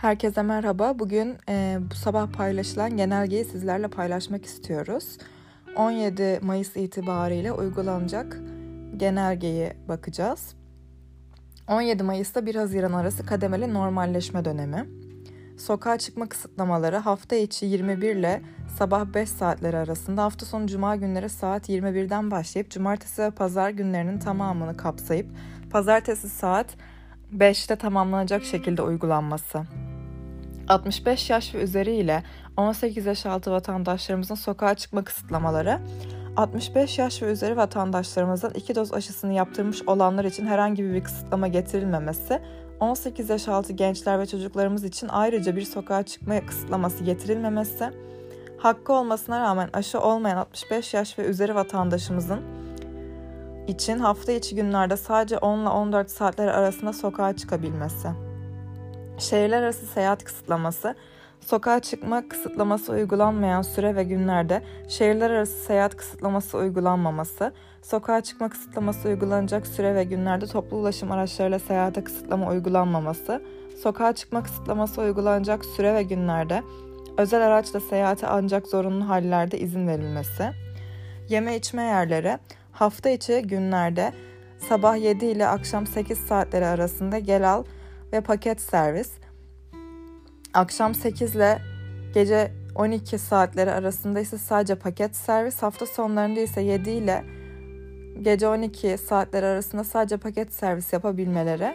Herkese merhaba. Bugün e, bu sabah paylaşılan genelgeyi sizlerle paylaşmak istiyoruz. 17 Mayıs itibariyle uygulanacak genelgeye bakacağız. 17 Mayıs'ta 1 Haziran arası kademeli normalleşme dönemi. Sokağa çıkma kısıtlamaları hafta içi 21 ile sabah 5 saatleri arasında hafta sonu cuma günleri saat 21'den başlayıp cumartesi ve pazar günlerinin tamamını kapsayıp pazartesi saat 5'te tamamlanacak şekilde uygulanması. 65 yaş ve üzeri ile 18 yaş altı vatandaşlarımızın sokağa çıkma kısıtlamaları, 65 yaş ve üzeri vatandaşlarımızın iki doz aşısını yaptırmış olanlar için herhangi bir kısıtlama getirilmemesi, 18 yaş altı gençler ve çocuklarımız için ayrıca bir sokağa çıkma kısıtlaması getirilmemesi, hakkı olmasına rağmen aşı olmayan 65 yaş ve üzeri vatandaşımızın için hafta içi günlerde sadece 10 ile 14 saatler arasında sokağa çıkabilmesi. Şehirler arası seyahat kısıtlaması, sokağa çıkma kısıtlaması uygulanmayan süre ve günlerde şehirler arası seyahat kısıtlaması uygulanmaması, sokağa çıkma kısıtlaması uygulanacak süre ve günlerde toplu ulaşım araçlarıyla seyahate kısıtlama uygulanmaması, sokağa çıkma kısıtlaması uygulanacak süre ve günlerde özel araçla seyahate ancak zorunlu hallerde izin verilmesi, yeme içme yerleri hafta içi günlerde sabah 7 ile akşam 8 saatleri arasında gel al ve paket servis. Akşam 8 ile gece 12 saatleri arasında ise sadece paket servis. Hafta sonlarında ise 7 ile gece 12 saatleri arasında sadece paket servis yapabilmeleri.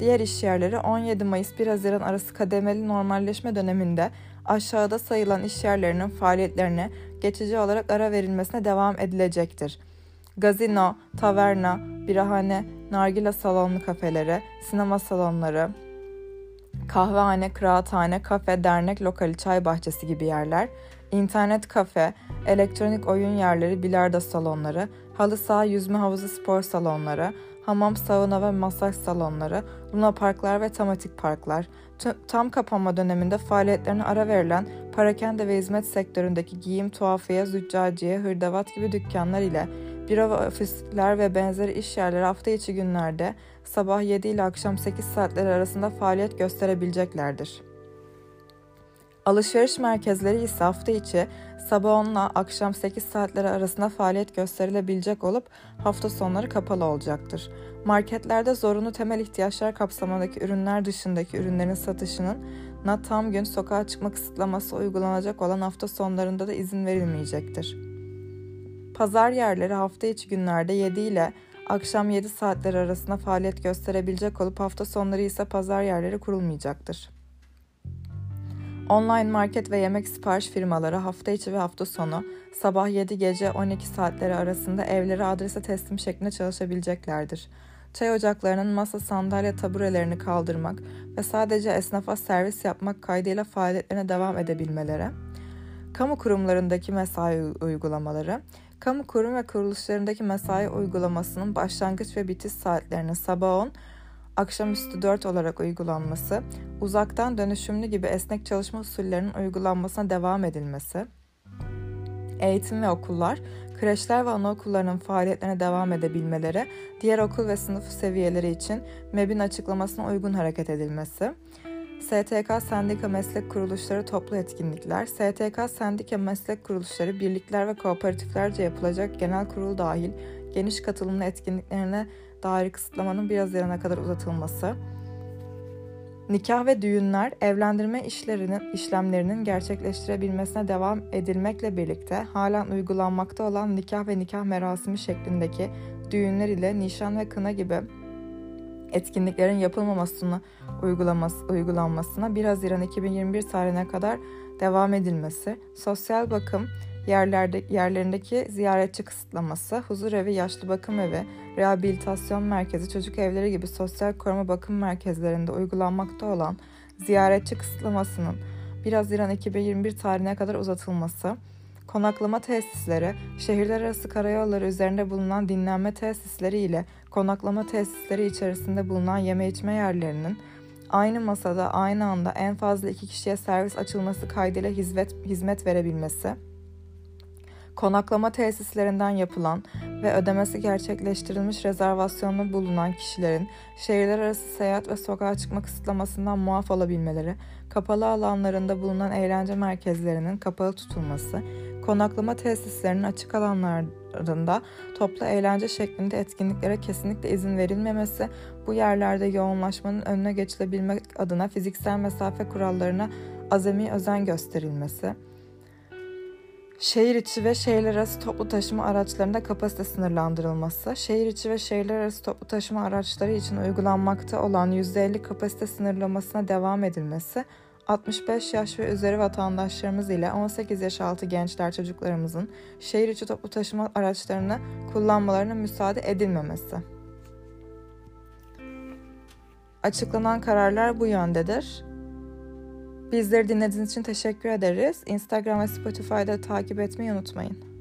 Diğer iş yerleri 17 Mayıs 1 Haziran arası kademeli normalleşme döneminde aşağıda sayılan iş yerlerinin faaliyetlerine geçici olarak ara verilmesine devam edilecektir. Gazino, taverna, birahane, nargile salonlu kafeleri, sinema salonları, kahvehane, kıraathane, kafe, dernek, lokali, çay bahçesi gibi yerler, internet kafe, elektronik oyun yerleri, bilardo salonları, halı saha, yüzme havuzu spor salonları, hamam, sauna ve masaj salonları, luna parklar ve tematik parklar, tam kapanma döneminde faaliyetlerine ara verilen parakende ve hizmet sektöründeki giyim, tuhafiye, züccaciye, hırdavat gibi dükkanlar ile Büro ve ofisler ve benzeri iş yerleri hafta içi günlerde sabah 7 ile akşam 8 saatleri arasında faaliyet gösterebileceklerdir. Alışveriş merkezleri ise hafta içi sabah 10 ile akşam 8 saatleri arasında faaliyet gösterilebilecek olup hafta sonları kapalı olacaktır. Marketlerde zorunlu temel ihtiyaçlar kapsamındaki ürünler dışındaki ürünlerin satışının na tam gün sokağa çıkma kısıtlaması uygulanacak olan hafta sonlarında da izin verilmeyecektir. Pazar yerleri hafta içi günlerde 7 ile akşam 7 saatler arasında faaliyet gösterebilecek olup hafta sonları ise pazar yerleri kurulmayacaktır. Online market ve yemek sipariş firmaları hafta içi ve hafta sonu sabah 7 gece 12 saatleri arasında evleri adrese teslim şeklinde çalışabileceklerdir. Çay ocaklarının masa, sandalye, taburelerini kaldırmak ve sadece esnafa servis yapmak kaydıyla faaliyetlerine devam edebilmeleri, kamu kurumlarındaki mesai uygulamaları, Kamu kurum ve kuruluşlarındaki mesai uygulamasının başlangıç ve bitiş saatlerinin sabah 10, akşamüstü 4 olarak uygulanması, uzaktan dönüşümlü gibi esnek çalışma usullerinin uygulanmasına devam edilmesi, eğitim ve okullar, kreşler ve anaokullarının faaliyetlerine devam edebilmeleri, diğer okul ve sınıf seviyeleri için MEB'in açıklamasına uygun hareket edilmesi, STK Sendika Meslek Kuruluşları toplu etkinlikler, STK Sendika Meslek Kuruluşları birlikler ve kooperatiflerce yapılacak genel kurul dahil geniş katılımlı etkinliklerine dair kısıtlamanın 1 Haziran'a kadar uzatılması, nikah ve düğünler evlendirme işlerinin işlemlerinin gerçekleştirebilmesine devam edilmekle birlikte halen uygulanmakta olan nikah ve nikah merasimi şeklindeki düğünler ile nişan ve kına gibi etkinliklerin yapılmamasını uygulaması, uygulanmasına 1 Haziran 2021 tarihine kadar devam edilmesi, sosyal bakım yerlerde, yerlerindeki ziyaretçi kısıtlaması, huzur evi, yaşlı bakım evi, rehabilitasyon merkezi, çocuk evleri gibi sosyal koruma bakım merkezlerinde uygulanmakta olan ziyaretçi kısıtlamasının 1 Haziran 2021 tarihine kadar uzatılması, konaklama tesisleri, şehirler arası karayolları üzerinde bulunan dinlenme tesisleri ile konaklama tesisleri içerisinde bulunan yeme içme yerlerinin aynı masada aynı anda en fazla iki kişiye servis açılması kaydıyla hizmet, hizmet verebilmesi, konaklama tesislerinden yapılan ve ödemesi gerçekleştirilmiş rezervasyonlu bulunan kişilerin şehirler arası seyahat ve sokağa çıkma kısıtlamasından muaf olabilmeleri, kapalı alanlarında bulunan eğlence merkezlerinin kapalı tutulması, konaklama tesislerinin açık alanlarında toplu eğlence şeklinde etkinliklere kesinlikle izin verilmemesi, bu yerlerde yoğunlaşmanın önüne geçilebilmek adına fiziksel mesafe kurallarına azami özen gösterilmesi, Şehir içi ve şehirler arası toplu taşıma araçlarında kapasite sınırlandırılması, şehir içi ve şehirler arası toplu taşıma araçları için uygulanmakta olan %50 kapasite sınırlamasına devam edilmesi, 65 yaş ve üzeri vatandaşlarımız ile 18 yaş altı gençler çocuklarımızın şehir içi toplu taşıma araçlarını kullanmalarına müsaade edilmemesi. Açıklanan kararlar bu yöndedir. Bizleri dinlediğiniz için teşekkür ederiz. Instagram ve Spotify'da takip etmeyi unutmayın.